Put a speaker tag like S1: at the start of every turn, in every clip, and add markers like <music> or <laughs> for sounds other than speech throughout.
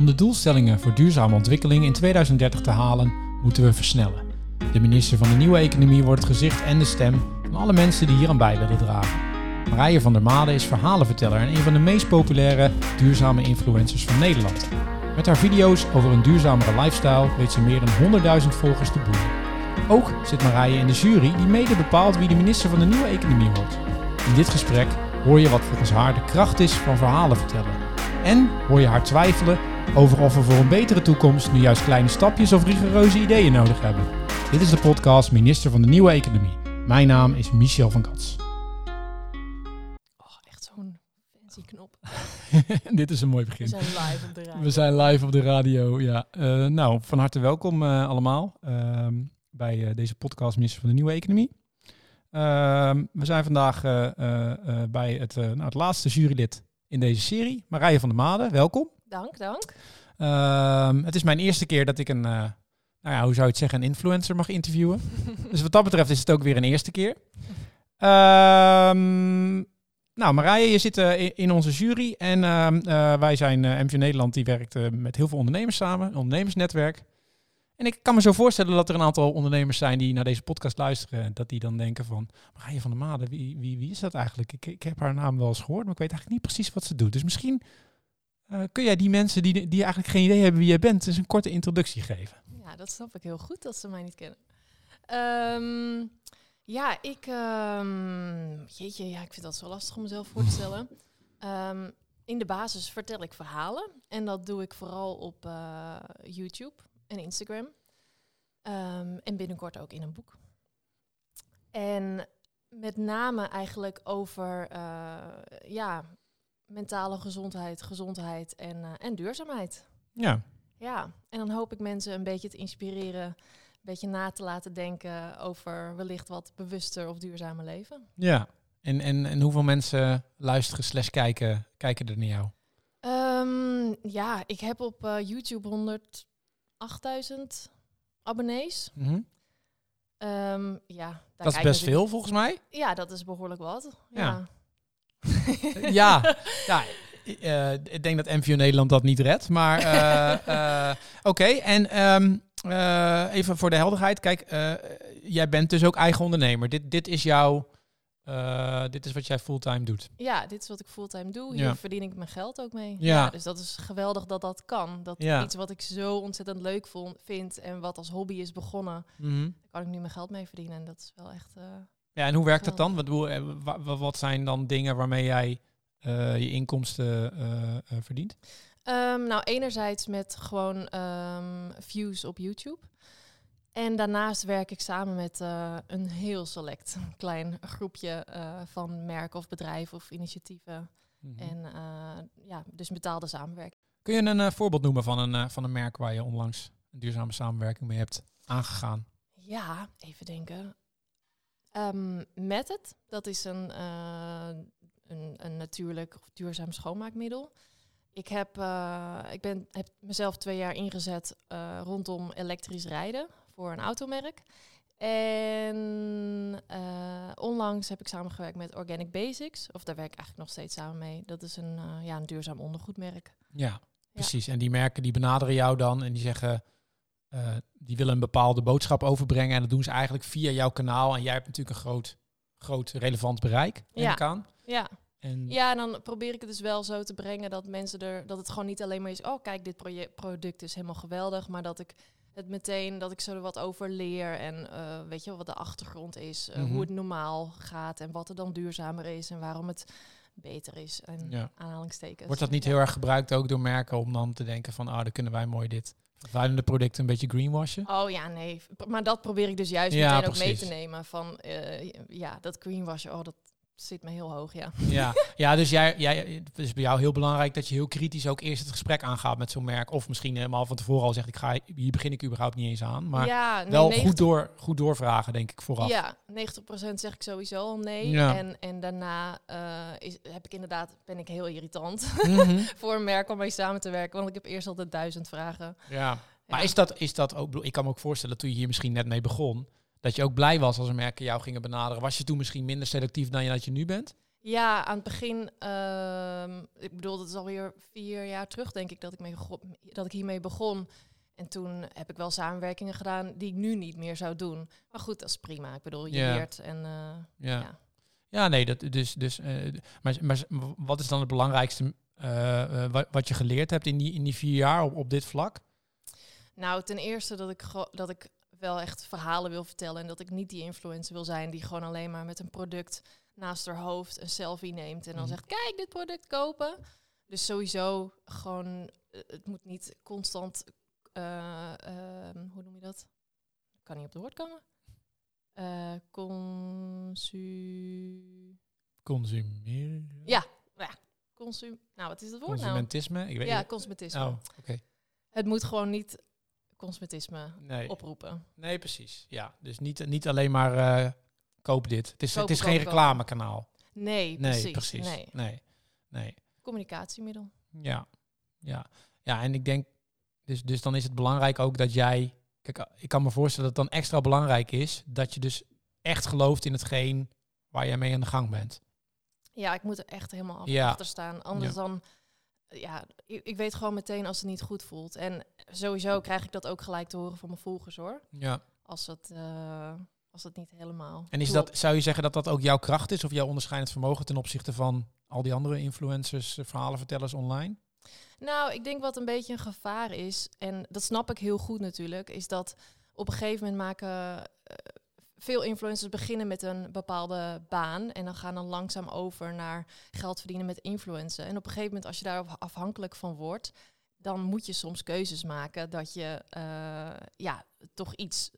S1: Om de doelstellingen voor duurzame ontwikkeling in 2030 te halen, moeten we versnellen. De minister van de Nieuwe Economie wordt het gezicht en de stem van alle mensen die hier aan bij willen dragen. Marije van der Made is verhalenverteller en een van de meest populaire duurzame influencers van Nederland. Met haar video's over een duurzamere lifestyle weet ze meer dan 100.000 volgers te boeien. Ook zit Marije in de jury die mede bepaalt wie de minister van de Nieuwe Economie wordt. In dit gesprek hoor je wat volgens haar de kracht is van verhalen vertellen. En hoor je haar twijfelen over of we voor een betere toekomst nu juist kleine stapjes of rigoureuze ideeën nodig hebben. Dit is de podcast Minister van de Nieuwe Economie. Mijn naam is Michel van Kats.
S2: Oh, echt zo'n fancy knop. <laughs>
S1: Dit is een mooi
S2: We
S1: begin.
S2: zijn live op de radio.
S1: We zijn live op de radio, ja. Eh, nou, van harte welkom eh, allemaal ehm, bij eh, deze podcast Minister van de Nieuwe Economie. Ehm, we zijn vandaag bij het, nou, het laatste jurylid in deze serie, Marije van der Made. Welkom.
S2: Dank, dank.
S1: Ehm, het is mijn eerste keer dat ik een, eh, nou ja, hoe zou je het zeggen, een influencer mag interviewen. <laughs> dus wat dat betreft is het ook weer een eerste keer. Ehm, nou, Marije, je zit eh, in, onze jury en ehm, eh, wij zijn MVO Nederland, die werkt met heel veel ondernemers samen, een ondernemersnetwerk. En ik kan me zo voorstellen dat er een aantal ondernemers zijn die naar deze podcast luisteren, dat die dan denken van, Marije van der Made, wie, wie, wie is dat eigenlijk? Ik, ik heb haar naam wel eens gehoord, maar ik weet eigenlijk niet precies wat ze doet. Dus misschien eh, kun jij die mensen die, die eigenlijk geen idee hebben wie jij bent, eens een korte introductie geven?
S2: Ja, dat snap ik heel goed dat ze mij niet kennen. Ehm, ja, ik... ehm, jeetje, ja, ik vind dat zo lastig om mezelf voor te stellen. <laughs> Ehm, in de basis vertel ik verhalen. En dat doe ik vooral op eh, YouTube en Instagram. En binnenkort ook in een boek. En met name eigenlijk over eh, ja, mentale gezondheid, gezondheid en, eh, en duurzaamheid.
S1: Ja,
S2: Ja, en dan hoop ik mensen een beetje te inspireren, een beetje na te laten denken over wellicht wat bewuster of duurzamer leven.
S1: ja. En, en, en hoeveel mensen luisteren slash kijken, kijken er naar jou?
S2: Ehm, ja, ik heb op eh, YouTube 108.000 abonnees.
S1: Mhm.
S2: Ehm, ja,
S1: Dat is best veel volgens mij.
S2: Ja, dat is behoorlijk wat.
S1: Ja.
S2: Ja. <laughs>
S1: ja, ja eh, ik denk dat MVO Nederland dat niet redt. Maar eh, <laughs> eh, oké, en ehm, eh, even voor de helderheid. Kijk, eh, jij bent dus ook eigen ondernemer. Dit, dit is jouw, eh, dit is wat jij fulltime doet.
S2: Ja, dit is wat ik fulltime doe. Hier
S1: Ja.
S2: verdien ik mijn geld ook mee.
S1: Ja.
S2: Ja. dus dat is geweldig dat dat kan. Dat
S1: Ja.
S2: iets wat ik zo ontzettend leuk vond, vind en wat als hobby is begonnen,
S1: Mhm.
S2: daar kan ik nu mijn geld mee verdienen. En dat is wel echt... eh,
S1: Ja, en hoe werkt dat dan? Wat, bedoel, eh, wa- wa- wat zijn dan dingen waarmee jij eh, je inkomsten eh, verdient?
S2: Ehm, nou, enerzijds met gewoon ehm, views op YouTube. En daarnaast werk ik samen met een heel select <laughs> klein groepje van merken of bedrijven of initiatieven.
S1: Mhm.
S2: En ja, dus betaalde samenwerking.
S1: Kun je een voorbeeld noemen van een, van een merk waar je onlangs een duurzame samenwerking mee hebt aangegaan?
S2: Ja, even denken. Ehm, met het, dat is een, eh, een, een natuurlijk of duurzaam schoonmaakmiddel. Ik heb, eh, ik ben, heb mezelf twee jaar ingezet eh, rondom elektrisch rijden voor een automerk. En onlangs heb ik samengewerkt met Organic Basics. Of daar werk ik eigenlijk nog steeds samen mee. Dat is een, ja, een duurzaam ondergoedmerk.
S1: Ja, precies. En die merken die benaderen jou dan en die zeggen, eh, die willen een bepaalde boodschap overbrengen. En dat doen ze eigenlijk via jouw kanaal. En jij hebt natuurlijk een groot, groot relevant bereik,
S2: Ja.
S1: ik aan.
S2: Ja,
S1: En,
S2: Ja, en dan probeer ik het dus wel zo te brengen dat mensen er, dat het gewoon niet alleen maar is, oh kijk, dit proje- product is helemaal geweldig, maar dat ik het meteen, dat ik zo er wat over leer en eh, weet je wel, wat de achtergrond is, eh,
S1: Mhm.
S2: hoe het normaal gaat en wat er dan duurzamer is en waarom het beter is. En
S1: Ja.
S2: aanhalingstekens.
S1: Wordt dat niet heel erg gebruikt ook door merken om dan te denken van, ah, dan kunnen wij mooi dit vervuilende product een beetje greenwashen?
S2: Oh ja, nee. Maar dat probeer ik dus juist meteen ook mee te nemen. Van eh, ja, dat greenwashen, oh, dat zit me heel hoog, ja.
S1: Ja, <laughs> ja dus jij, jij, het is bij jou heel belangrijk dat je heel kritisch ook eerst het gesprek aangaat met zo'n merk. Of misschien helemaal van tevoren al zegt, ik ga, hier begin ik überhaupt niet eens aan. Maar
S2: ja, nee,
S1: wel
S2: 90
S1: goed, door, goed doorvragen, denk ik, vooraf.
S2: Ja, 90% zeg ik sowieso al nee.
S1: Ja.
S2: En, en daarna eh, is, heb ik inderdaad, ben ik heel irritant <laughs>
S1: Mhm.
S2: voor een merk om mee samen te werken. Want ik heb eerst altijd duizend vragen.
S1: ja. Maar is dat, is dat ook, ik kan me ook voorstellen toen je hier misschien net mee begon, dat je ook blij was als een merken jou gingen benaderen. Was je toen misschien minder selectief dan je dat je nu bent?
S2: Ja, aan het begin, ehm, ik bedoel, dat is alweer vier jaar terug, denk ik, dat ik, mee dat ik hiermee begon. En toen heb ik wel samenwerkingen gedaan die ik nu niet meer zou doen. Maar goed, dat is prima. Ik bedoel, je leert en eh,
S1: Ja.
S2: ja.
S1: Ja, nee, dat, dus, dus, eh, maar, maar wat is dan het belangrijkste eh, wat, wat je geleerd hebt in die, in die vier jaar op, op dit vlak?
S2: Nou, ten eerste dat ik, dat ik wel echt verhalen wil vertellen. En dat ik niet die influencer wil zijn die gewoon alleen maar met een product naast haar hoofd een selfie neemt. En dan
S1: Mhm.
S2: zegt, kijk, dit product kopen. Dus sowieso gewoon, eh, het moet niet constant, eh, ehm, hoe noem je dat? Ik kan niet op het woord komen. Eh consu...
S1: Consumeren?
S2: Ja, ja, consum... Nou, wat is het woord nou?
S1: Consumentisme? Ik weet
S2: Ja, consumentisme.
S1: Oh, oké.
S2: Het moet gewoon niet consumentisme
S1: Nee.
S2: oproepen.
S1: nee, precies. Ja, dus niet, niet alleen maar eh, koop dit. Het is, het is geen reclamekanaal.
S2: Nee,
S1: Nee,
S2: precies.
S1: precies.
S2: Nee.
S1: Nee. nee.
S2: Communicatiemiddel.
S1: Ja, ja. Ja, en ik denk, dus, dus dan is het belangrijk ook dat jij, kijk, ik kan me voorstellen dat het dan extra belangrijk is dat je dus echt gelooft in hetgeen waar jij mee aan de gang bent.
S2: Ja, ik moet er echt helemaal
S1: Ja.
S2: achter staan. Anders dan, ja, ik, ik weet gewoon meteen als het niet goed voelt. En sowieso krijg ik dat ook gelijk te horen van mijn volgers hoor.
S1: Ja.
S2: Als het, eh, als het niet helemaal.
S1: En is
S2: klopt.
S1: dat, zou je zeggen dat dat ook jouw kracht is of jouw onderscheidend vermogen ten opzichte van al die andere influencers, eh, verhalenvertellers online?
S2: Nou, ik denk wat een beetje een gevaar is, en dat snap ik heel goed natuurlijk, is dat op een gegeven moment maken eh, veel influencers beginnen met een bepaalde baan en dan gaan dan langzaam over naar geld verdienen met influencen. En op een gegeven moment, als je daar afhankelijk van wordt, dan moet je soms keuzes maken dat je eh, ja, toch iets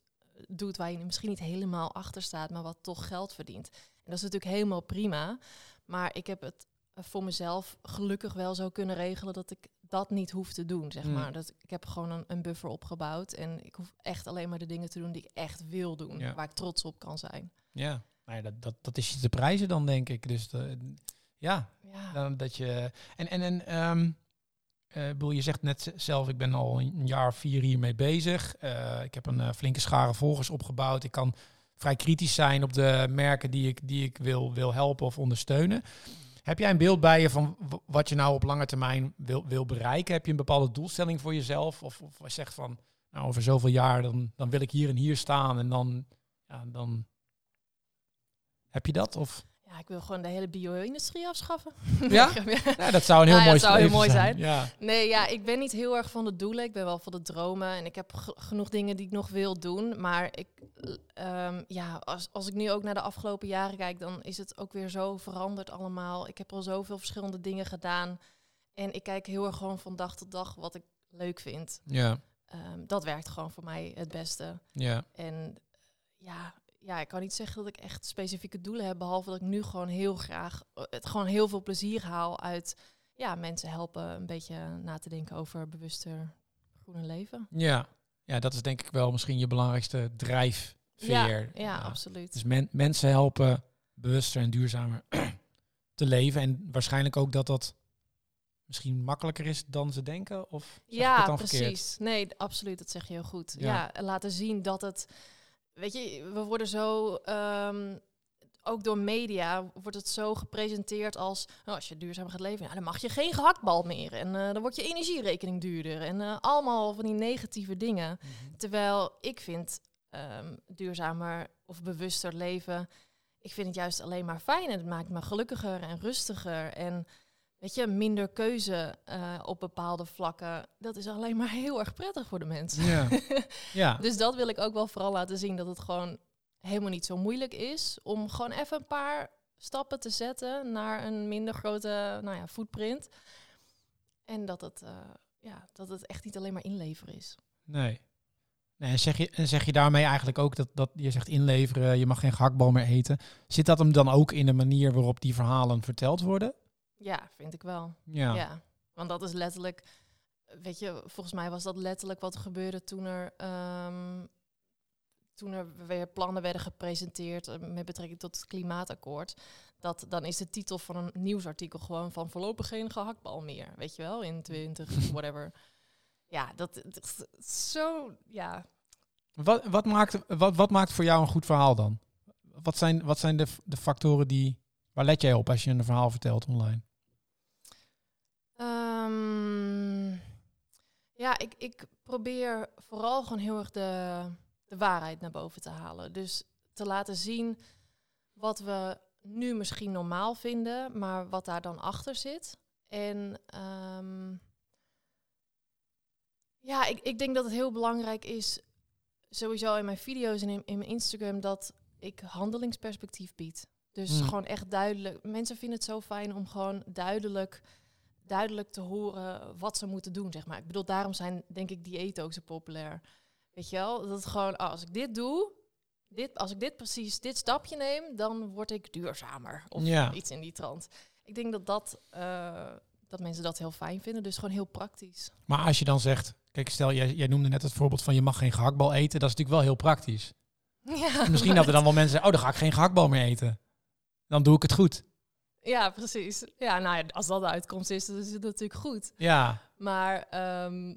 S2: doet waar je misschien niet helemaal achter staat, maar wat toch geld verdient. En dat is natuurlijk helemaal prima. Maar ik heb het voor mezelf gelukkig wel zo kunnen regelen dat ik dat niet hoef te doen, zeg
S1: Mm.
S2: maar. Dat, ik heb gewoon een, een buffer opgebouwd en ik hoef echt alleen maar de dingen te doen die ik echt wil doen,
S1: Ja.
S2: waar ik trots op kan zijn.
S1: Ja, nou ja dat, dat, dat is je te prijzen dan, denk ik. Dus de, ja,
S2: Ja,
S1: dan dat je. En, en, en ehm, eh, bedoel, je zegt net zelf, ik ben al een jaar of vier hiermee bezig. Eh, ik heb een eh, flinke schare volgers opgebouwd. Ik kan vrij kritisch zijn op de merken die ik, die ik wil, wil helpen of ondersteunen. Heb jij een beeld bij je van wat je nou op lange termijn wil, wil bereiken? Heb je een bepaalde doelstelling voor jezelf? Of, of zegt van, nou, over zoveel jaar dan, dan wil ik hier en hier staan en dan, ja, dan heb je dat? Of?
S2: Ja, ik wil gewoon de hele bio-industrie afschaffen.
S1: Ja? <laughs> Ja, dat zou een heel
S2: Nou ja,
S1: mooi
S2: het zou heel mooi zijn.
S1: Ja.
S2: Nee, ja, ik ben niet heel erg van de doelen. Ik ben wel van de dromen. En ik heb ge- genoeg dingen die ik nog wil doen. Maar ik, eh, ehm, ja, als, als ik nu ook naar de afgelopen jaren kijk, dan is het ook weer zo veranderd allemaal. Ik heb al zoveel verschillende dingen gedaan. En ik kijk heel erg gewoon van dag tot dag wat ik leuk vind.
S1: Ja,
S2: Ehm, dat werkt gewoon voor mij het beste.
S1: ja,
S2: En ja, ja, ik kan niet zeggen dat ik echt specifieke doelen heb, behalve dat ik nu gewoon heel graag eh, het gewoon heel veel plezier haal uit ja, mensen helpen een beetje na te denken over bewuster groene leven.
S1: ja. Ja, dat is denk ik wel misschien je belangrijkste drijfveer.
S2: Ja, ja, absoluut.
S1: Dus men- mensen helpen bewuster en duurzamer <clears throat> te leven. En waarschijnlijk ook dat dat misschien makkelijker is dan ze denken? Of
S2: ja,
S1: dan verkeerd?
S2: precies. Nee, absoluut. Dat zeg je heel goed.
S1: Ja.
S2: Ja, laten zien dat het. Weet je, we worden zo. ehm, ook door media wordt het zo gepresenteerd als. Nou, als je duurzaam gaat leven, dan mag je geen gehaktbal meer. En eh, dan wordt je energierekening duurder. En eh, allemaal van die negatieve dingen.
S1: Mhm.
S2: Terwijl ik vind ehm, duurzamer of bewuster leven. Ik vind het juist alleen maar fijn. En het maakt me gelukkiger en rustiger. En weet je, minder keuze eh, op bepaalde vlakken. Dat is alleen maar <laughs> heel erg prettig voor de mensen.
S1: Ja. <laughs> ja.
S2: Dus dat wil ik ook wel vooral laten zien. Dat het gewoon helemaal niet zo moeilijk is. Om gewoon even een paar stappen te zetten naar een minder grote nou ja, footprint. En dat het, eh, ja, dat het echt niet alleen maar inleveren is.
S1: Nee. nee en, zeg je, en zeg je daarmee eigenlijk ook dat, dat je zegt inleveren, je mag geen gehaktbal meer eten. Zit dat hem dan ook in de manier waarop die verhalen verteld worden?
S2: Ja, vind ik wel.
S1: Ja.
S2: Ja, want dat is letterlijk, weet je, volgens mij was dat letterlijk wat gebeurde toen er, ehm, toen er weer plannen werden gepresenteerd eh, met betrekking tot het klimaatakkoord. Dat dan is de titel van een nieuwsartikel gewoon van voorlopig geen gehaktbal meer, weet je wel, in 20, <laughs> whatever. Ja, dat, dat is zo, ja.
S1: Wat, wat, maakt, wat, wat maakt voor jou een goed verhaal dan? Wat zijn, wat zijn de, de factoren die Waar let jij op als je een verhaal vertelt online?
S2: Ja, ik, ik probeer vooral gewoon heel erg de, de waarheid naar boven te halen. Dus te laten zien wat we nu misschien normaal vinden, maar wat daar dan achter zit. En ehm, ja, ik, ik denk dat het heel belangrijk is, sowieso in mijn video's en in, in mijn Instagram, dat ik handelingsperspectief bied. Dus
S1: Hmm.
S2: gewoon echt duidelijk. Mensen vinden het zo fijn om gewoon duidelijk, duidelijk te horen wat ze moeten doen, zeg maar. Ik bedoel, daarom zijn denk ik diëten ook zo populair. Weet je wel? Dat het gewoon, ah, als ik dit doe, dit, als ik dit precies, dit stapje neem, dan word ik duurzamer. Of
S1: Ja.
S2: iets in die trant. Ik denk dat, dat, eh, dat mensen dat heel fijn vinden. Dus gewoon heel praktisch.
S1: Maar als je dan zegt, kijk, stel jij, jij noemde net het voorbeeld van je mag geen gehaktbal eten, dat is natuurlijk wel heel praktisch. <laughs>
S2: Ja,
S1: Misschien dat er dan wel mensen zeggen, oh, dan ga ik geen gehaktbal meer eten. Dan doe ik het goed.
S2: Ja, precies. Ja, nou ja, als dat de uitkomst is, dan is het natuurlijk goed.
S1: Ja,
S2: Maar ehm,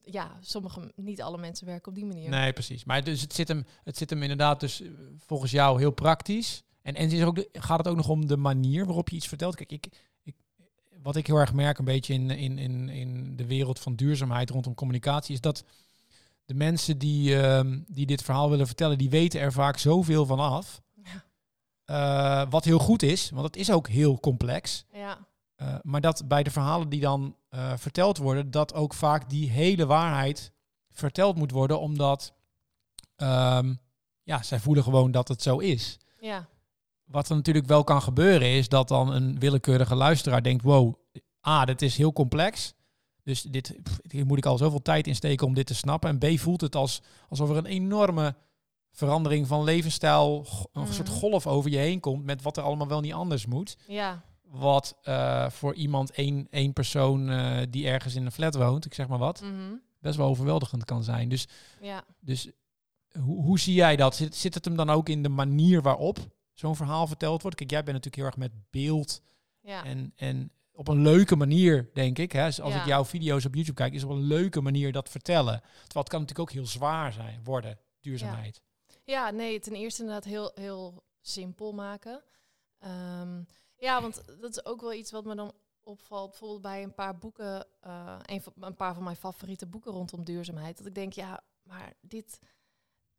S2: ja, sommige, niet alle mensen werken op die manier.
S1: nee, precies. Maar dus het zit hem, het zit hem inderdaad dus eh, volgens jou heel praktisch. En, en is er ook de- gaat het ook nog om de manier waarop je iets vertelt? Kijk, ik, ik, wat ik heel erg merk een beetje in, in, in, in de wereld van duurzaamheid rondom communicatie, is dat de mensen die, ehm, die dit verhaal willen vertellen, die weten er vaak zoveel van af. Eh, wat heel goed is, want het is ook heel complex.
S2: Ja,
S1: Uh, maar dat bij de verhalen die dan uh, verteld worden, dat ook vaak die hele waarheid verteld moet worden, omdat um, ja, zij voelen gewoon dat het zo is.
S2: ja,
S1: Wat er natuurlijk wel kan gebeuren is dat dan een willekeurige luisteraar denkt, wow, A, dit is heel complex. Dus dit, pff, hier moet ik al zoveel tijd in steken om dit te snappen. En B, voelt het als, alsof er een enorme verandering van levensstijl, een
S2: Mhm.
S1: soort golf over je heen komt met wat er allemaal wel niet anders moet
S2: ja,
S1: wat uh, voor iemand één, één persoon uh, die ergens in een flat woont, ik zeg maar wat,
S2: mhm,
S1: best wel overweldigend kan zijn. Dus,
S2: ja.
S1: dus hoe, hoe zie jij dat? Zit, zit het hem dan ook in de manier waarop zo'n verhaal verteld wordt? Kijk, jij bent natuurlijk heel erg met beeld
S2: ja.
S1: en, en op een leuke manier, denk ik. Hè? Dus als
S2: Ja.
S1: ik jouw video's op YouTube kijk, is op een leuke manier dat vertellen. Terwijl het kan natuurlijk ook heel zwaar zijn worden, duurzaamheid.
S2: Ja, nee, ten eerste inderdaad heel, heel simpel maken. Um, ja, want dat is ook wel iets wat me dan opvalt. Bijvoorbeeld bij een paar boeken, uh, een, een paar van mijn favoriete boeken rondom duurzaamheid. Dat ik denk, ja, maar dit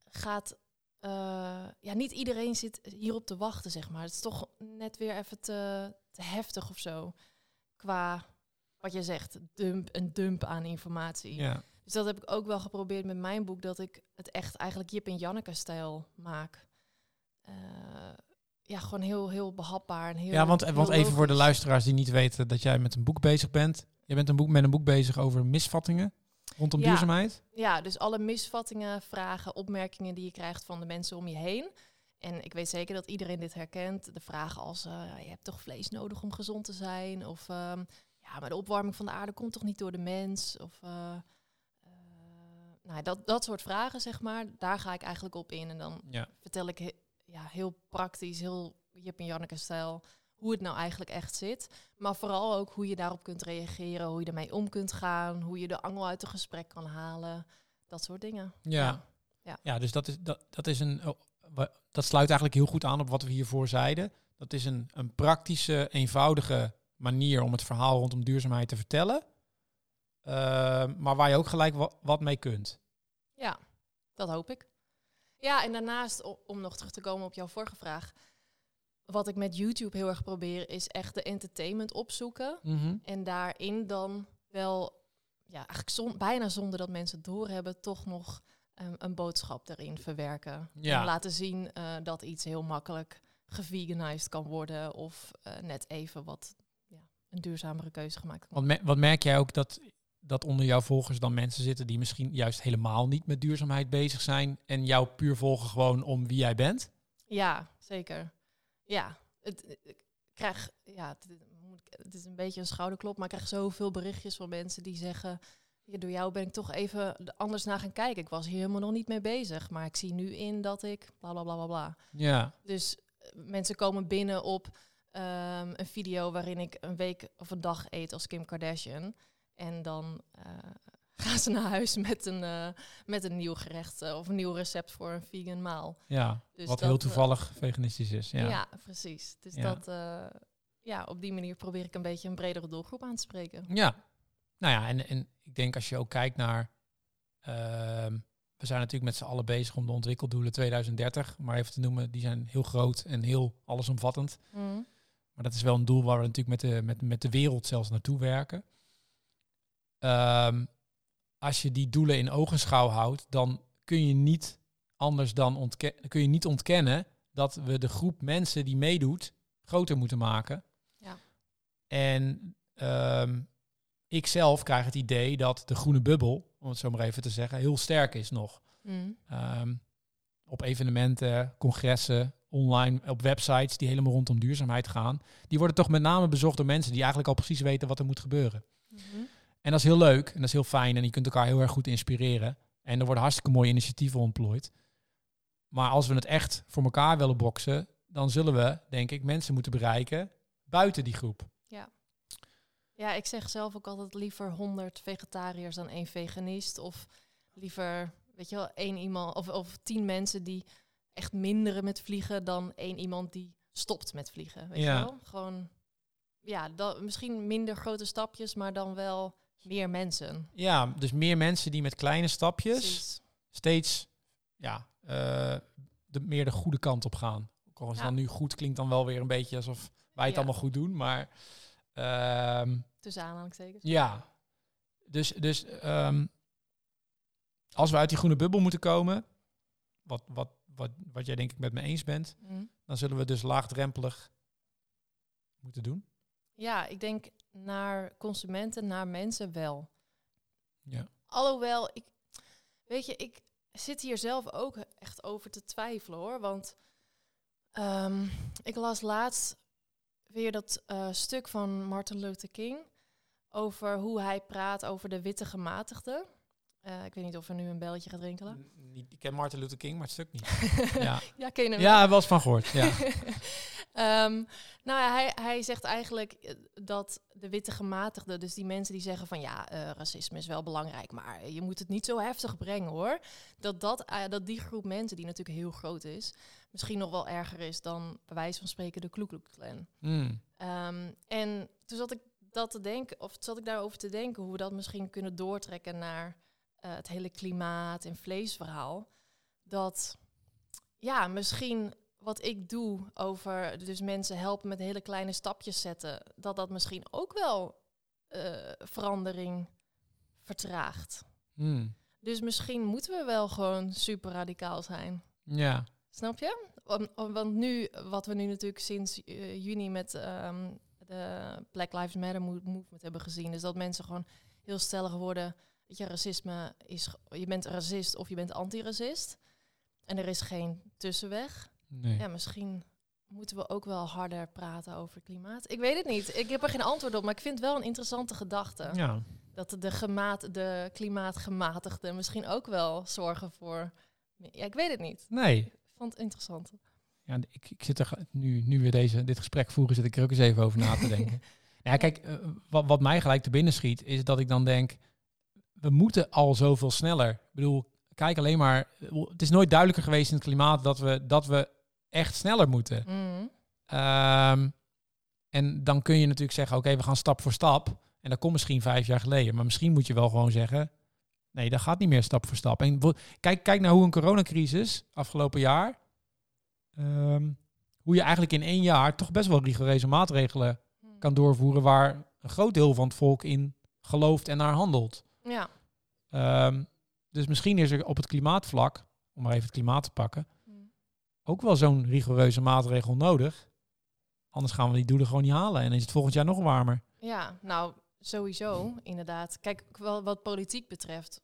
S2: gaat. Uh, ja, niet iedereen zit hierop te wachten, zeg maar. Het is toch net weer even te, te heftig of zo. Qua wat je zegt, dump, een dump aan informatie.
S1: Ja.
S2: Dus dat heb ik ook wel geprobeerd met mijn boek, dat ik het echt eigenlijk Jip en Janneke-stijl maak. Uh, ja, gewoon heel, heel behapbaar en heel.
S1: Ja, want, want even voor de luisteraars die niet weten dat jij met een boek bezig bent. Je bent een boek, met een boek bezig over misvattingen rondom
S2: Ja.
S1: duurzaamheid.
S2: Ja, dus alle misvattingen, vragen, opmerkingen die je krijgt van de mensen om je heen. En ik weet zeker dat iedereen dit herkent. De vragen als, uh, je hebt toch vlees nodig om gezond te zijn? Of, um, ja, maar de opwarming van de aarde komt toch niet door de mens? Of, uh, nou, dat, dat soort vragen, zeg maar, daar ga ik eigenlijk op in. En dan
S1: Ja.
S2: vertel ik he ja, heel praktisch, heel Jip en Janneke-stijl, hoe het nou eigenlijk echt zit. Maar vooral ook hoe je daarop kunt reageren, hoe je ermee om kunt gaan, hoe je de angel uit een gesprek kan halen. Dat soort dingen.
S1: Ja.
S2: Ja.
S1: Ja, dus dat is, dat, dat is een. oh, dat sluit eigenlijk heel goed aan op wat we hiervoor zeiden. Dat is een, een praktische, eenvoudige manier om het verhaal rondom duurzaamheid te vertellen. Uh, maar waar je ook gelijk wat, wat mee kunt.
S2: Ja, dat hoop ik. Ja, en daarnaast, om nog terug te komen op jouw vorige vraag. Wat ik met YouTube heel erg probeer, is echt de entertainment opzoeken.
S1: Mhm.
S2: En daarin dan wel, ja, eigenlijk zon, bijna zonder dat mensen het doorhebben, toch nog um, een boodschap erin verwerken.
S1: Ja.
S2: En laten zien uh, dat iets heel makkelijk geveganized kan worden. Of uh, net even wat ja, een duurzamere keuze gemaakt kan
S1: Want me- wat merk jij ook dat, dat onder jouw volgers dan mensen zitten die misschien juist helemaal niet met duurzaamheid bezig zijn en jou puur volgen gewoon om wie jij bent?
S2: Ja, zeker. Ja, het, ik krijg, ja, het, het is een beetje een schouderklop, maar ik krijg zoveel berichtjes van mensen die zeggen, ja, door jou ben ik toch even anders naar gaan kijken. Ik was hier helemaal nog niet mee bezig, maar ik zie nu in dat ik bla bla bla bla bla.
S1: Ja.
S2: Dus uh, mensen komen binnen op um, een video waarin ik een week of een dag eet als Kim Kardashian. En dan uh, <laughs> gaan ze naar huis met een, eh, met een nieuw gerecht eh, of een nieuw recept voor een vegan maal.
S1: Ja,
S2: Dus
S1: wat
S2: dat,
S1: heel
S2: eh,
S1: toevallig veganistisch is. Ja.
S2: Ja, precies. Dus
S1: Ja.
S2: dat, eh, ja, op die manier probeer ik een beetje een bredere doelgroep aan te spreken.
S1: Ja. Nou ja, en, en ik denk als je ook kijkt naar... ehm, we zijn natuurlijk met z'n allen bezig om de ontwikkeldoelen 2030, maar even te noemen, die zijn heel groot en heel allesomvattend.
S2: Mhm.
S1: Maar dat is wel een doel waar we natuurlijk met de, met, met de wereld zelfs naartoe werken. Ehm, als je die doelen in ogenschouw houdt, dan kun je niet anders dan ontke- kun je niet ontkennen dat we de groep mensen die meedoet groter moeten maken.
S2: Ja.
S1: En ehm, ik zelf krijg het idee dat de groene bubbel, om het zo maar even te zeggen, heel sterk is nog.
S2: Mhm.
S1: Ehm, op evenementen, congressen, online, op websites die helemaal rondom duurzaamheid gaan. Die worden toch met name bezocht door mensen die eigenlijk al precies weten wat er moet gebeuren.
S2: Mhm.
S1: En dat is heel leuk en dat is heel fijn en je kunt elkaar heel erg goed inspireren. En er worden hartstikke mooie initiatieven ontplooid. Maar als we het echt voor elkaar willen boksen, dan zullen we, denk ik, mensen moeten bereiken buiten die groep.
S2: Ja, ik zeg zelf ook altijd liever 100 vegetariërs dan één veganist. Of liever, weet je wel, één iemand of, of tien mensen die echt minderen met vliegen dan één iemand die stopt met vliegen. Weet
S1: Ja.
S2: je wel? Gewoon, ja, dat, misschien minder grote stapjes, maar dan wel meer mensen.
S1: Ja, dus meer mensen die met kleine stapjes
S2: Precies.
S1: steeds ja, eh, de, meer de goede kant op gaan. Ook al is
S2: Ja.
S1: dan nu goed, klinkt dan wel weer een beetje alsof wij het
S2: Ja.
S1: allemaal goed doen. Maar ehm,
S2: Tussen aanhalingstekens.
S1: ja, dus, dus ehm, als we uit die groene bubbel moeten komen, wat, wat, wat, wat jij denk ik met me eens bent,
S2: Mhm.
S1: dan zullen we dus laagdrempelig moeten doen.
S2: Ja, ik denk naar consumenten, naar mensen wel.
S1: Ja.
S2: Alhoewel, ik, weet je, ik zit hier zelf ook echt over te twijfelen hoor. Want ehm, ik las laatst weer dat eh, stuk van Martin Luther King over hoe hij praat over de witte gematigden. Eh, ik weet niet of er nu een belletje gaat rinkelen.
S1: N- Ik ken Martin Luther King, maar het stuk niet. <laughs> ja,
S2: ja, ken je hem?
S1: ja wel eens van gehoord. Ja. <laughs>
S2: Ehm, nou ja, hij, hij zegt eigenlijk eh, dat de witte gematigden, dus die mensen die zeggen van ja, eh, racisme is wel belangrijk, maar je moet het niet zo heftig brengen hoor. Dat, dat, eh, dat die groep mensen, die natuurlijk heel groot is, misschien nog wel erger is dan bij wijze van spreken de Ku Klux Klan.
S1: Hmm.
S2: Ehm, en toen zat ik dat te denken, of zat ik daarover te denken, hoe we dat misschien kunnen doortrekken naar het hele klimaat- en vleesverhaal. Dat ja, misschien wat ik doe over dus mensen helpen met hele kleine stapjes zetten, dat dat misschien ook wel eh, verandering vertraagt.
S1: Hmm.
S2: Dus misschien moeten we wel gewoon super radicaal zijn.
S1: Ja.
S2: Snap je? Want, want nu, wat we nu natuurlijk sinds eh, juni met ehm, de Black Lives Matter mo- movement hebben gezien, is dat mensen gewoon heel stellig worden. Weet je, racisme is, je bent racist of je bent antiracist. En er is geen tussenweg.
S1: Nee.
S2: Ja, misschien moeten we ook wel harder praten over klimaat. Ik weet het niet. Ik heb er geen antwoord op, maar ik vind het wel een interessante gedachte.
S1: ja.
S2: Dat de, gemaat, de klimaatgematigden misschien ook wel zorgen voor... Ja, ik weet het niet.
S1: Nee.
S2: Ik vond het interessant.
S1: Ja, ik, ik zit er nu, nu we deze, dit gesprek voeren, zit ik er ook eens even over na te denken. <laughs> ja, kijk, eh, wat, wat mij gelijk te binnen schiet, is dat ik dan denk, we moeten al zoveel sneller. Ik bedoel, kijk alleen maar, eh, het is nooit duidelijker geweest in het klimaat dat we, dat we echt sneller moeten.
S2: Mhm.
S1: Ehm, en dan kun je natuurlijk zeggen, oké, we gaan stap voor stap. En dat komt misschien vijf jaar geleden. Maar misschien moet je wel gewoon zeggen, nee, dat gaat niet meer stap voor stap. En kijk, kijk naar hoe een coronacrisis afgelopen jaar, ehm, hoe je eigenlijk in één jaar toch best wel rigoureuze maatregelen kan doorvoeren waar een groot deel van het volk in gelooft en naar handelt.
S2: Ja.
S1: Ehm, dus misschien is er op het klimaatvlak, om maar even het klimaat te pakken, ook wel zo'n rigoureuze maatregel nodig. Anders gaan we die doelen gewoon niet halen. En is het volgend jaar nog warmer.
S2: Ja, nou, sowieso, inderdaad. Kijk, wel wat politiek betreft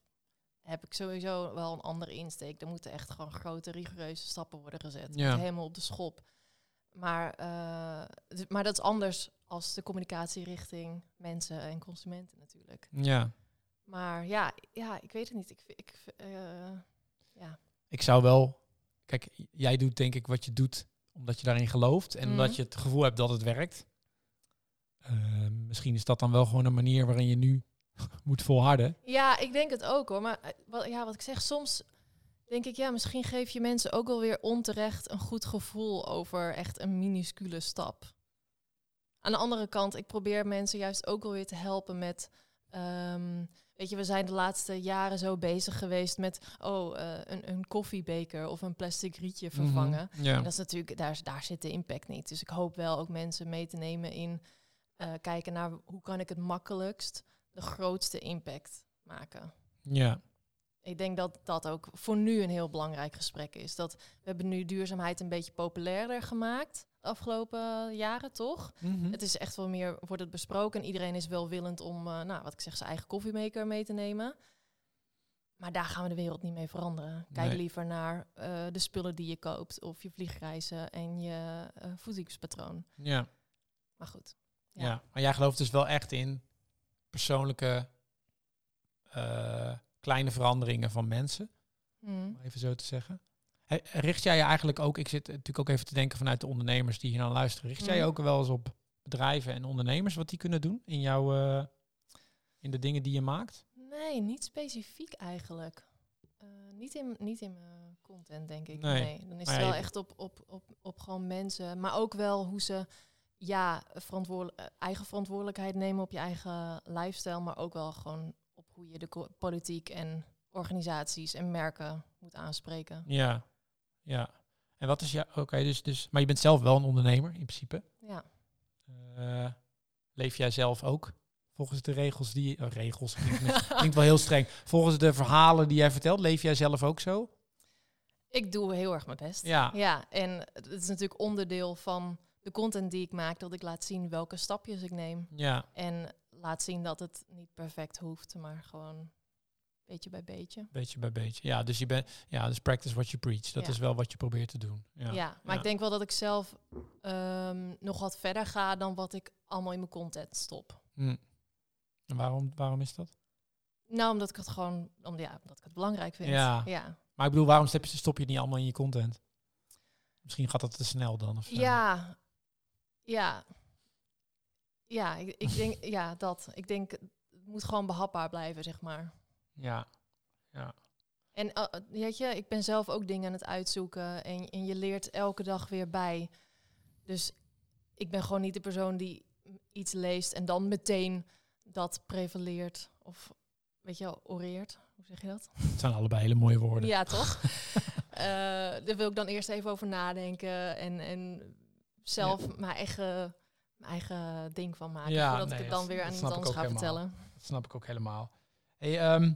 S2: heb ik sowieso wel een andere insteek. Er moeten echt gewoon grote, rigoureuze stappen worden gezet.
S1: Ja.
S2: helemaal op de schop. Maar, eh, maar dat is anders als de communicatie richting mensen en consumenten natuurlijk.
S1: Ja.
S2: Maar ja, ja ik weet het niet. Ik, ik, eh, ja.
S1: Ik zou wel... Kijk, jij doet denk ik wat je doet omdat je daarin gelooft. En
S2: Mhm.
S1: omdat je het gevoel hebt dat het werkt. Ehm, misschien is dat dan wel gewoon een manier waarin je nu <laughs> moet volharden.
S2: Ja, ik denk het ook hoor. Maar eh, wat, ja, wat ik zeg, soms denk ik, ja, misschien geef je mensen ook wel weer onterecht een goed gevoel over echt een minuscule stap. Aan de andere kant, ik probeer mensen juist ook wel weer te helpen met. ehm, weet je, we zijn de laatste jaren zo bezig geweest met oh, eh, een, een koffiebeker of een plastic rietje vervangen.
S1: Mhm, Ja.
S2: En dat is natuurlijk, daar, daar zit de impact niet. Dus ik hoop wel ook mensen mee te nemen in eh, kijken naar hoe kan ik het makkelijkst de grootste impact maken.
S1: ja.
S2: Ik denk dat dat ook voor nu een heel belangrijk gesprek is. Dat we hebben nu duurzaamheid een beetje populairder gemaakt afgelopen jaren, toch?
S1: Mhm.
S2: Het is echt wel meer, wordt het besproken en iedereen is welwillend om, eh, nou, wat ik zeg, zijn eigen koffiemaker mee te nemen. Maar daar gaan we de wereld niet mee veranderen. Kijk
S1: Nee.
S2: liever naar eh, de spullen die je koopt of je vliegreizen en je eh, voedingspatroon.
S1: ja.
S2: Maar goed.
S1: Ja.
S2: Ja.
S1: maar jij gelooft dus wel echt in persoonlijke kleine veranderingen van mensen,
S2: Mm.
S1: om even zo te zeggen. Richt jij je eigenlijk ook, ik zit natuurlijk ook even te denken vanuit de ondernemers die hier naar luisteren, richt jij je
S2: Mhm.
S1: ook wel eens op bedrijven en ondernemers wat die kunnen doen in jouw, eh, in de dingen die je maakt?
S2: Nee, niet specifiek eigenlijk. Eh, niet, in, niet in mijn content, denk ik.
S1: Nee.
S2: Nee. Dan is
S1: Maar
S2: het wel echt op, op, op, op gewoon mensen. Maar ook wel hoe ze ja, verantwoordelijk, eh, eigen verantwoordelijkheid nemen op je eigen lifestyle. Maar ook wel gewoon op hoe je de politiek en organisaties en merken moet aanspreken.
S1: Ja, ja. En wat is jouw, oké, dus, dus, maar je bent zelf wel een ondernemer in principe.
S2: Ja.
S1: Eh, leef jij zelf ook volgens de regels die... oh, regels, klinkt, <laughs> klinkt wel heel streng. Volgens de verhalen die jij vertelt, leef jij zelf ook zo?
S2: Ik doe heel erg mijn best.
S1: Ja.
S2: Ja, en het is natuurlijk onderdeel van de content die ik maak, dat ik laat zien welke stapjes ik neem.
S1: Ja,
S2: En laat zien dat het niet perfect hoeft, maar gewoon beetje bij beetje.
S1: beetje bij beetje. Ja, dus je bent, ja, dus practice what you preach. Dat
S2: Ja.
S1: is wel wat je probeert te doen. Ja,
S2: Ja, maar
S1: Ja.
S2: ik denk wel dat ik zelf ehm, nog wat verder ga dan wat ik allemaal in mijn content stop.
S1: Hm. En waarom, waarom is dat?
S2: Nou, omdat ik het gewoon, om, ja, omdat ik het belangrijk vind.
S1: Ja.
S2: ja.
S1: Maar ik bedoel, waarom stop je, stop je het niet allemaal in je content? Misschien gaat dat te snel dan. Of zo.
S2: Ja, ja. Ja, ik, ik denk, ja, dat. Ik denk, het moet gewoon behapbaar blijven, zeg maar.
S1: Ja.
S2: En eh, weet je, ik ben zelf ook dingen aan het uitzoeken en, en je leert elke dag weer bij. Dus ik ben gewoon niet de persoon die iets leest en dan meteen dat prevaleert of weet je, wel, oreert. Hoe zeg je dat?
S1: Het zijn allebei hele mooie woorden.
S2: Ja, toch? <laughs> Eh, daar wil ik dan eerst even over nadenken en, en zelf mijn, eigen, mijn eigen ding van maken.
S1: Ja,
S2: voordat
S1: nee,
S2: ik het dan weer aan iemand anders ga vertellen.
S1: Dat snap ik ook helemaal. Hey, ehm,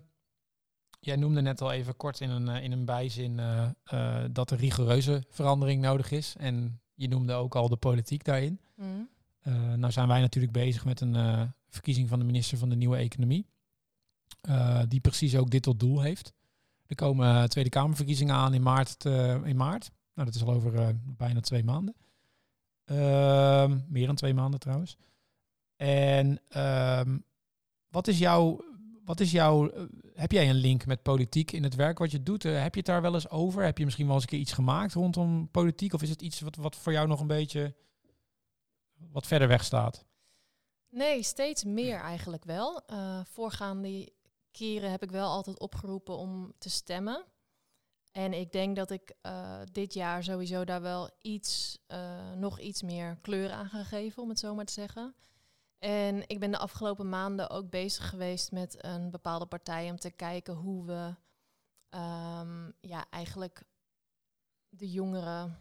S1: jij noemde net al even kort in een, eh, in een bijzin eh, eh, dat er rigoureuze verandering nodig is. En je noemde ook al de politiek daarin. Eh, nou zijn wij natuurlijk bezig met een verkiezing van de minister van de Nieuwe Economie. die precies ook dit tot doel heeft. Er komen Tweede Kamerverkiezingen aan in maart. in maart. Nou, dat is al over bijna twee maanden. Ehm, meer dan twee maanden trouwens. En ehm, wat is jouw... Wat is jouw eh, heb jij een link met politiek in het werk wat je doet? Eh, heb je het daar wel eens over? Heb je misschien wel eens een keer iets gemaakt rondom politiek? Of is het iets wat, wat voor jou nog een beetje wat verder weg staat?
S2: Nee, steeds meer eigenlijk wel. Eh, voorgaande keren heb ik wel altijd opgeroepen om te stemmen. En ik denk dat ik dit jaar sowieso daar wel iets, nog iets meer kleur aan ga geven, om het zo maar te zeggen. En ik ben de afgelopen maanden ook bezig geweest met een bepaalde partij om te kijken hoe we ehm, ja, eigenlijk de jongeren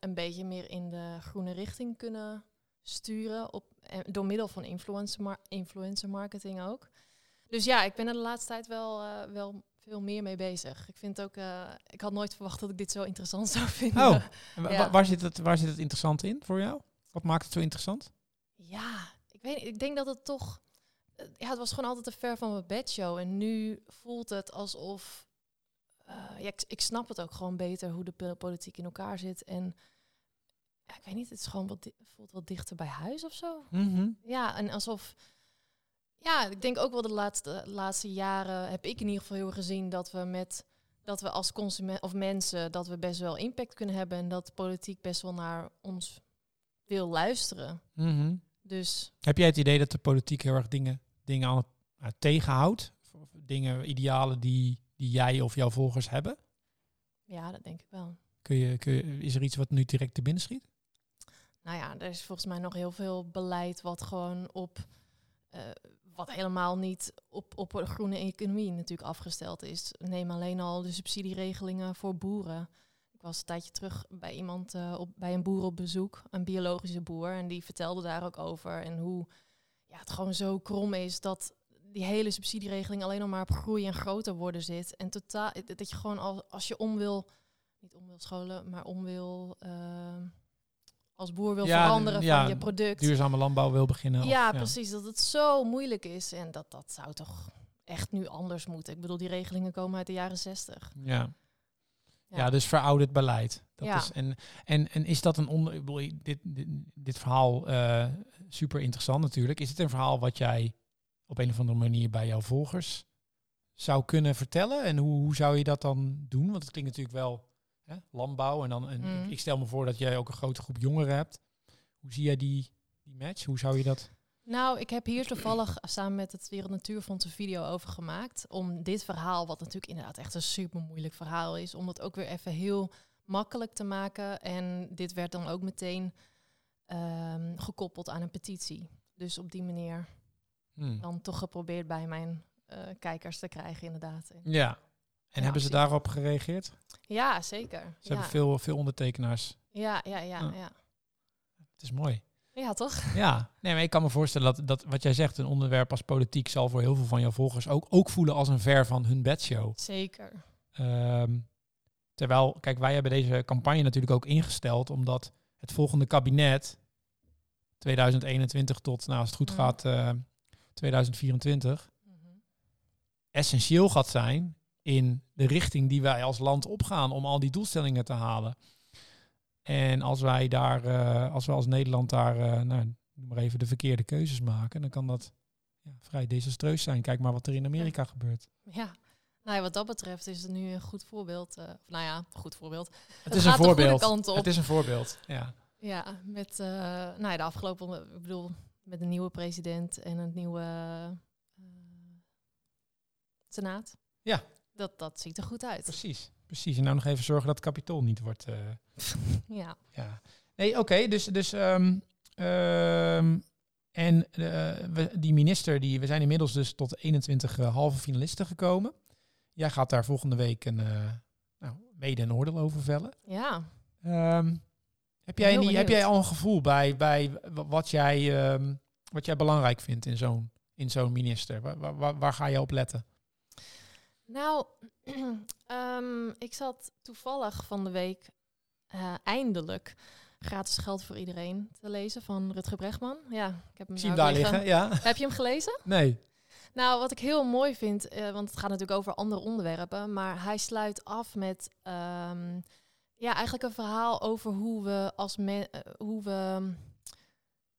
S2: een beetje meer in de groene richting kunnen sturen op, en door middel van influencer, mar influencer marketing ook. Dus ja, ik ben er de laatste tijd wel, eh, wel veel meer mee bezig. Ik vind ook, eh, ik had nooit verwacht dat ik dit zo interessant <laughs> zou vinden.
S1: Oh,
S2: Ja.
S1: waar, zit het, waar zit het interessant in voor jou? Wat maakt het zo interessant?
S2: Ja, weet niet, ik denk dat het toch, eh, ja, het was gewoon altijd te ver van mijn bedshow. En nu voelt het alsof, eh, ja, ik, ik snap het ook gewoon beter hoe de po- politiek in elkaar zit. En ja, ik weet niet, het is gewoon wat, voelt wat dichter bij huis of zo. Ja, en alsof. Ja, ik denk ook wel de laatste, laatste jaren heb ik in ieder geval heel gezien dat we met dat we als consument of mensen dat we best wel impact kunnen hebben en dat politiek best wel naar ons wil luisteren.
S1: Mhm.
S2: Dus
S1: Heb jij het idee dat de politiek heel erg dingen, dingen aan, het, nou, tegenhoudt? Dingen, idealen die, die jij of jouw volgers hebben?
S2: Ja, dat denk ik wel.
S1: Kun je, kun je, is er iets wat nu direct te binnen schiet?
S2: Nou ja, er is volgens mij nog heel veel beleid wat gewoon op eh, wat helemaal niet op, op de groene economie natuurlijk afgesteld is. Neem alleen al de subsidieregelingen voor boeren. Ik was een tijdje terug bij iemand uh, op, bij een boer op bezoek, een biologische boer, en die vertelde daar ook over en hoe ja, het gewoon zo krom is dat die hele subsidieregeling alleen nog maar op groei en groter worden zit. En totaal dat je gewoon al, als je om wil, niet om wil scholen, maar om wil. Uh, als boer wil veranderen van je product.
S1: Duurzame landbouw wil beginnen.
S2: Ja, precies. Dat het zo moeilijk is. En dat, dat zou toch echt nu anders moeten. Ik bedoel, die regelingen komen uit de jaren zestig.
S1: Ja. Ja. dus verouderd beleid. Dat ja. is, en, en, en is dat een onder. Ik bedoel, dit, dit, dit verhaal uh, super interessant natuurlijk. Is het een verhaal wat jij op een of andere manier bij jouw volgers zou kunnen vertellen? En hoe, hoe zou je dat dan doen? Want het klinkt natuurlijk wel hè, landbouw. En dan en mm. ik stel me voor dat jij ook een grote groep jongeren hebt. Hoe zie jij die, die match? Hoe zou je dat?
S2: Nou, ik heb hier toevallig samen met het Wereld Natuurfonds een video over gemaakt. Om dit verhaal, wat natuurlijk inderdaad echt een super moeilijk verhaal is, om het ook weer even heel makkelijk te maken. En dit werd dan ook meteen um, gekoppeld aan een petitie. Dus op die manier hmm. dan toch geprobeerd bij mijn uh, kijkers te krijgen, inderdaad.
S1: Ja, en hebben ze daarop gereageerd?
S2: Ja, zeker.
S1: Ze hebben veel, veel ondertekenaars.
S2: Ja, ja, ja, ja.
S1: Het is mooi.
S2: Ja, toch?
S1: Ja, nee, maar ik kan me voorstellen dat, dat wat jij zegt, een onderwerp als politiek, zal voor heel veel van jouw volgers ook, ook voelen als een ver van hun bedshow.
S2: Zeker.
S1: Um, terwijl, kijk, wij hebben deze campagne natuurlijk ook ingesteld, omdat het volgende kabinet, 2021 tot, nou als het goed gaat, uh, 2024, mm -hmm. essentieel gaat zijn in de richting die wij als land opgaan om al die doelstellingen te halen. En als wij daar, uh, als we als Nederland daar, uh, nou, noem maar even de verkeerde keuzes maken, dan kan dat ja, vrij desastreus zijn. Kijk maar wat er in Amerika gebeurt.
S2: Ja. Nou ja, wat dat betreft is het nu een goed voorbeeld. Uh, nou ja, een goed voorbeeld.
S1: Het, het is een voorbeeld. Het is een voorbeeld. Ja.
S2: Ja, met nou ja, de afgelopen, ik bedoel, met een nieuwe president en een nieuwe senaat.
S1: Ja,
S2: dat, dat ziet er goed uit.
S1: Precies, precies. En nou nog even zorgen dat het kapitool niet wordt. Uh, <laughs>
S2: ja.
S1: ja. Nee, oké. dus dus um, um, en uh, we, die minister, die, we zijn inmiddels dus tot 21 uh, halve finalisten gekomen. Jij gaat daar volgende week een, uh, nou, mede een oordeel over vellen.
S2: Ja.
S1: Um, heb, jij niet, heb jij al een gevoel bij, bij wat, jij, wat jij belangrijk vindt in zo'n in zo'n minister? Waar, waar, waar ga je op letten?
S2: Nou, <clears throat> um, ik zat toevallig van de week uh, eindelijk gratis geld voor iedereen te lezen van Rutger Bregman. Ja, ik heb hem
S1: Zie daar liggen. Ja.
S2: Heb je hem gelezen?
S1: Nee.
S2: Nou, wat ik heel mooi vind, uh, want het gaat natuurlijk over andere onderwerpen, maar hij sluit af met um, ja, eigenlijk een verhaal over hoe we als me uh, hoe we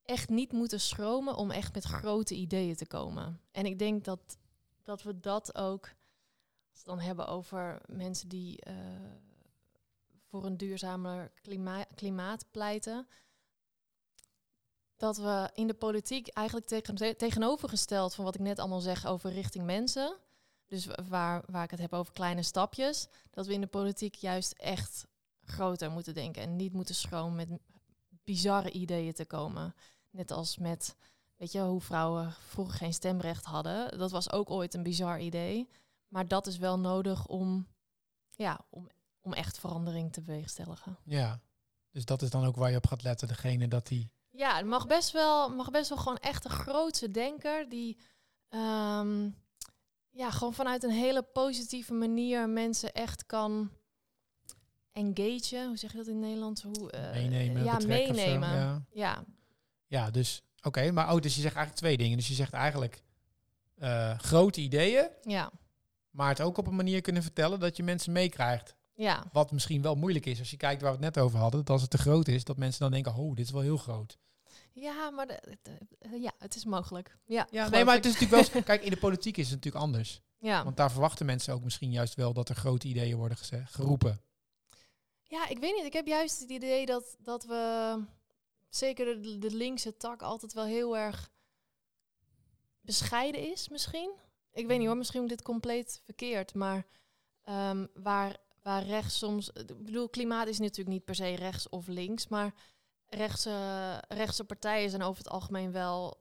S2: echt niet moeten schromen om echt met grote ideeën te komen. En ik denk dat, dat we dat ook dan hebben over mensen die uh, voor een duurzamer klima klimaat pleiten. Dat we in de politiek eigenlijk tegen, tegenovergesteld van wat ik net allemaal zeg over richting mensen. Dus waar, waar ik het heb over kleine stapjes. Dat we in de politiek juist echt groter moeten denken. En niet moeten schromen met bizarre ideeën te komen. Net als met, weet je, hoe vrouwen vroeger geen stemrecht hadden. Dat was ook ooit een bizar idee. Maar dat is wel nodig om, ja, om, om echt verandering te bewerkstelligen.
S1: Ja, dus dat is dan ook waar je op gaat letten, degene dat die...
S2: Ja, het mag best wel, mag best wel gewoon echt een grootse denker die um, ja, gewoon vanuit een hele positieve manier mensen echt kan engagen. Hoe zeg je dat in Nederland? Hoe, uh,
S1: meenemen. Ja,
S2: meenemen. ja. ja.
S1: Ja, dus oké, maar oh, dus je zegt eigenlijk twee dingen. Dus je zegt eigenlijk uh, grote ideeën.
S2: Ja.
S1: Maar het ook op een manier kunnen vertellen dat je mensen meekrijgt.
S2: Ja.
S1: Wat misschien wel moeilijk is als je kijkt waar we het net over hadden. Dat als het te groot is, dat mensen dan denken, oh, dit is wel heel groot.
S2: Ja, maar de, ja, het is mogelijk. Ja,
S1: ja nee, maar het is natuurlijk wel. <laughs> Kijk, in de politiek is het natuurlijk anders.
S2: Ja.
S1: Want daar verwachten mensen ook misschien juist wel dat er grote ideeën worden gezegd, geroepen.
S2: Ja, ik weet niet. Ik heb juist het idee dat, dat we zeker de, de linkse tak altijd wel heel erg bescheiden is misschien. Ik weet niet hoor, misschien dit compleet verkeerd. Maar ehm, waar, waar rechts soms... Ik bedoel, klimaat is natuurlijk niet per se rechts of links. Maar rechtse, rechtse partijen zijn over het algemeen wel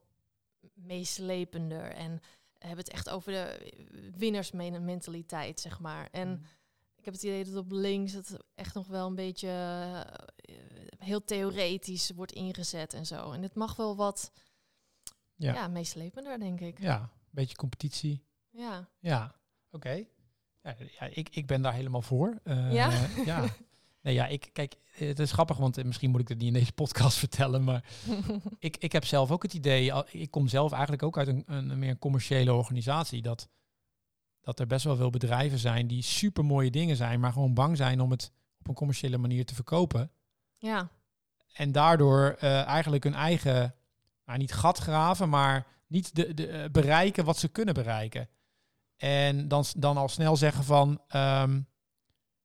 S2: meeslepender. En hebben het echt over de winnersmentaliteit, zeg maar. En
S1: Mm.
S2: ik heb het idee dat op links het echt nog wel een beetje eh, heel theoretisch wordt ingezet en zo. En het mag wel wat
S1: Ja.
S2: ja. meeslepender, denk ik.
S1: Ja, beetje competitie.
S2: Ja.
S1: Ja, oké. Ja, ja, ik, ik ben daar helemaal voor. Eh,
S2: Ja? <laughs>
S1: ja. Nee, ja, ik, kijk, het is grappig, want eh, misschien moet ik het niet in deze podcast <laughs> vertellen, maar <laughs> ik, ik heb zelf ook het idee, ik kom zelf eigenlijk ook uit een, een, een meer commerciële organisatie, dat, dat er best wel veel bedrijven zijn die super mooie dingen zijn, maar gewoon bang zijn om het op een commerciële manier te verkopen.
S2: ja.
S1: En daardoor eh, eigenlijk hun eigen, nou, niet gat graven, maar niet de, de, eh, bereiken wat ze kunnen bereiken. En dan, dan al snel zeggen van, ehm,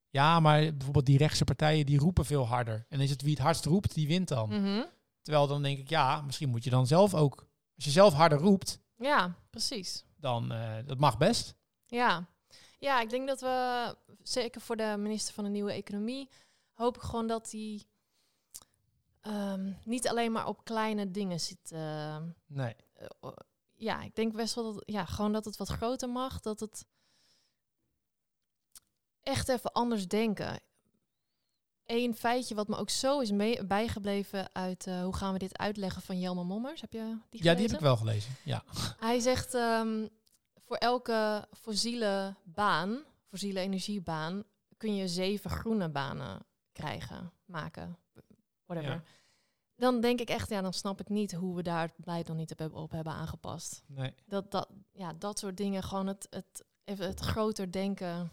S1: ja, maar bijvoorbeeld die rechtse partijen die roepen veel harder. En is het wie het hardst roept, die wint dan.
S2: Mhm.
S1: Terwijl dan denk ik, ja, misschien moet je dan zelf ook, als je zelf harder roept,
S2: ja, precies.
S1: dan eh, dat mag best.
S2: Ja. ja, ik denk dat we, zeker voor de minister van de Nieuwe Economie, hoop ik gewoon dat hij ehm, niet alleen maar op kleine dingen zit. ehm,
S1: Nee.
S2: Eh, ja, ik denk best wel dat, ja, gewoon dat het wat groter mag. Dat het echt even anders denken. Eén feitje wat me ook zo is mee, bijgebleven uit eh, hoe gaan we dit uitleggen van Jelme Mommers. Heb je die
S1: Ja, die heb ik wel gelezen. Ja. <laughs>
S2: Hij zegt ehm, voor elke fossiele baan, fossiele energiebaan, kun je zeven groene banen krijgen, maken, whatever.
S1: Ja.
S2: Dan denk ik echt, ja, dan snap ik niet hoe we daar het beleid nog niet op, hebben aangepast.
S1: Nee.
S2: Dat, dat, ja, dat soort dingen, gewoon het, het, even het groter denken,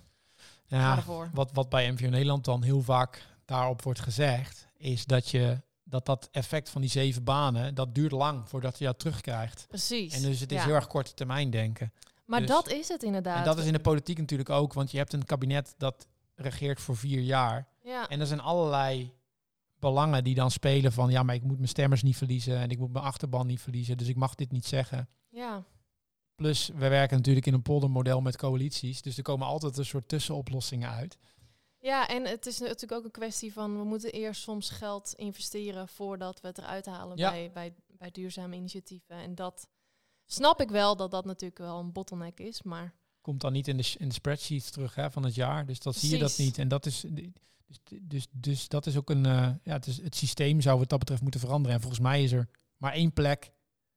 S1: Ja, wat, wat bij MVO Nederland dan heel vaak daarop wordt gezegd, is dat je dat dat effect van die zeven banen, dat duurt lang voordat je dat terugkrijgt.
S2: Precies.
S1: En dus het is
S2: ja.
S1: heel erg korte termijn denken.
S2: maar
S1: dus-
S2: dat is het inderdaad.
S1: En dat is in de politiek natuurlijk ook, want je hebt een kabinet dat regeert voor vier jaar.
S2: ja.
S1: En er zijn allerlei belangen die dan spelen van, ja, maar ik moet mijn stemmers niet verliezen en ik moet mijn achterban niet verliezen, dus ik mag dit niet zeggen.
S2: ja,
S1: Plus, we werken natuurlijk in een poldermodel met coalities, dus er komen altijd een soort tussenoplossingen uit.
S2: Ja, en het is natuurlijk ook een kwestie van we moeten eerst soms geld investeren voordat we het eruit halen
S1: Ja.
S2: bij, bij, bij duurzame initiatieven. En dat snap ik wel dat dat natuurlijk wel een bottleneck is, maar
S1: komt dan niet in de, in de spreadsheets terug hè, van het jaar. Dus dat zie je dat niet. En dat is, dus, dus, dus dat is ook een. eh, ja, het, is, het systeem zou wat dat betreft moeten veranderen. En volgens mij is er maar één plek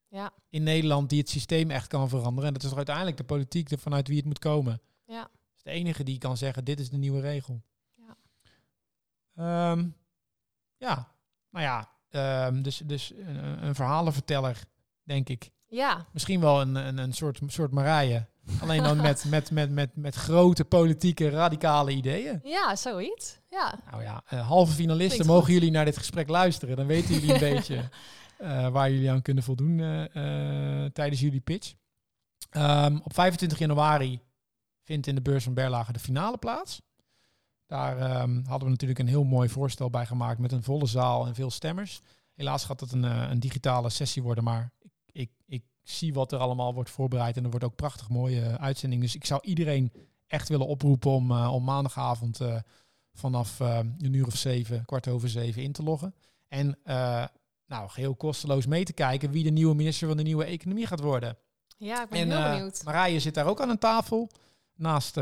S2: ja,
S1: in Nederland die het systeem echt kan veranderen. En dat is toch uiteindelijk de politiek de, vanuit wie het moet komen.
S2: ja,
S1: Dat is de enige die kan zeggen: dit is de nieuwe regel.
S2: Ja.
S1: Ehm, ja, nou ja. ehm, dus dus een, een verhalenverteller, denk ik.
S2: ja,
S1: Misschien wel een, een, een soort, soort Marije. Alleen dan met, met, met, met, met grote politieke radicale ideeën.
S2: ja, zoiets. Ja,
S1: Nou ja, eh, halve finalisten,
S2: Klinkt
S1: mogen
S2: goed.
S1: jullie naar dit gesprek luisteren. Dan weten jullie een <laughs> beetje eh, waar jullie aan kunnen voldoen eh, tijdens jullie pitch. Ehm, op 25 januari vindt in de beurs van Berlage de finale plaats. Daar ehm, hadden we natuurlijk een heel mooi voorstel bij gemaakt met een volle zaal en veel stemmers. Helaas gaat het een, een digitale sessie worden, maar ik, ik, ik zie wat er allemaal wordt voorbereid en er wordt ook prachtig mooie eh, uitzending. Dus ik zou iedereen echt willen oproepen om, eh, om maandagavond eh, vanaf een uur of zeven, kwart over zeven in te loggen. En nou, geheel kosteloos mee te kijken wie de nieuwe minister van de nieuwe economie gaat worden.
S2: ja, ik ben
S1: En
S2: heel benieuwd.
S1: Marije zit daar ook aan een tafel. Naast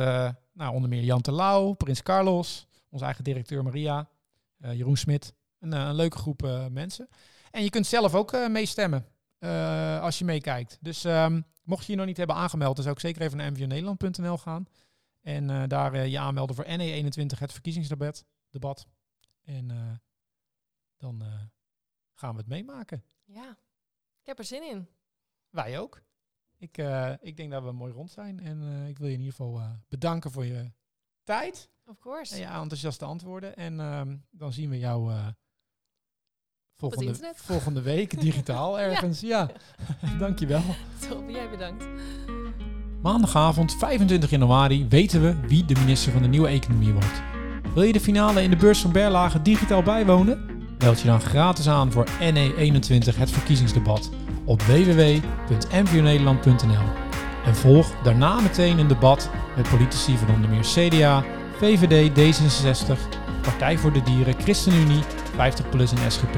S1: nou, onder meer Jan Terlouw, Prins Carlos, onze eigen directeur Maria, Jeroen Smit. Een, een leuke groep mensen. En je kunt zelf ook meestemmen eh, als je meekijkt. Dus ehm, mocht je je nog niet hebben aangemeld, dan zou ik zeker even naar mvnederland.nl gaan. En eh, daar eh, je aanmelden voor NE21, het verkiezingsdebat. Debat. En dan gaan we het meemaken.
S2: Ja, ik heb er zin in.
S1: Wij ook. Ik, ik denk dat we mooi rond zijn. En ik wil je in ieder geval bedanken voor je tijd
S2: Of course.
S1: en je enthousiaste antwoorden. En ehm, dan zien we jou volgende, volgende week <laughs> digitaal ergens. Ja, <laughs> dankjewel.
S2: Top, jij bedankt.
S1: Maandagavond 25 januari weten we wie de minister van de nieuwe economie wordt. Wil je de finale in de beurs van Berlage digitaal bijwonen? Meld je dan gratis aan voor NE21 het verkiezingsdebat op www.mvonederland.nl en volg daarna meteen een debat met politici van onder meer CDA, VVD, D66, Partij voor de Dieren, ChristenUnie, 50PLUS en SGP.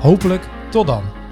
S1: Hopelijk tot dan!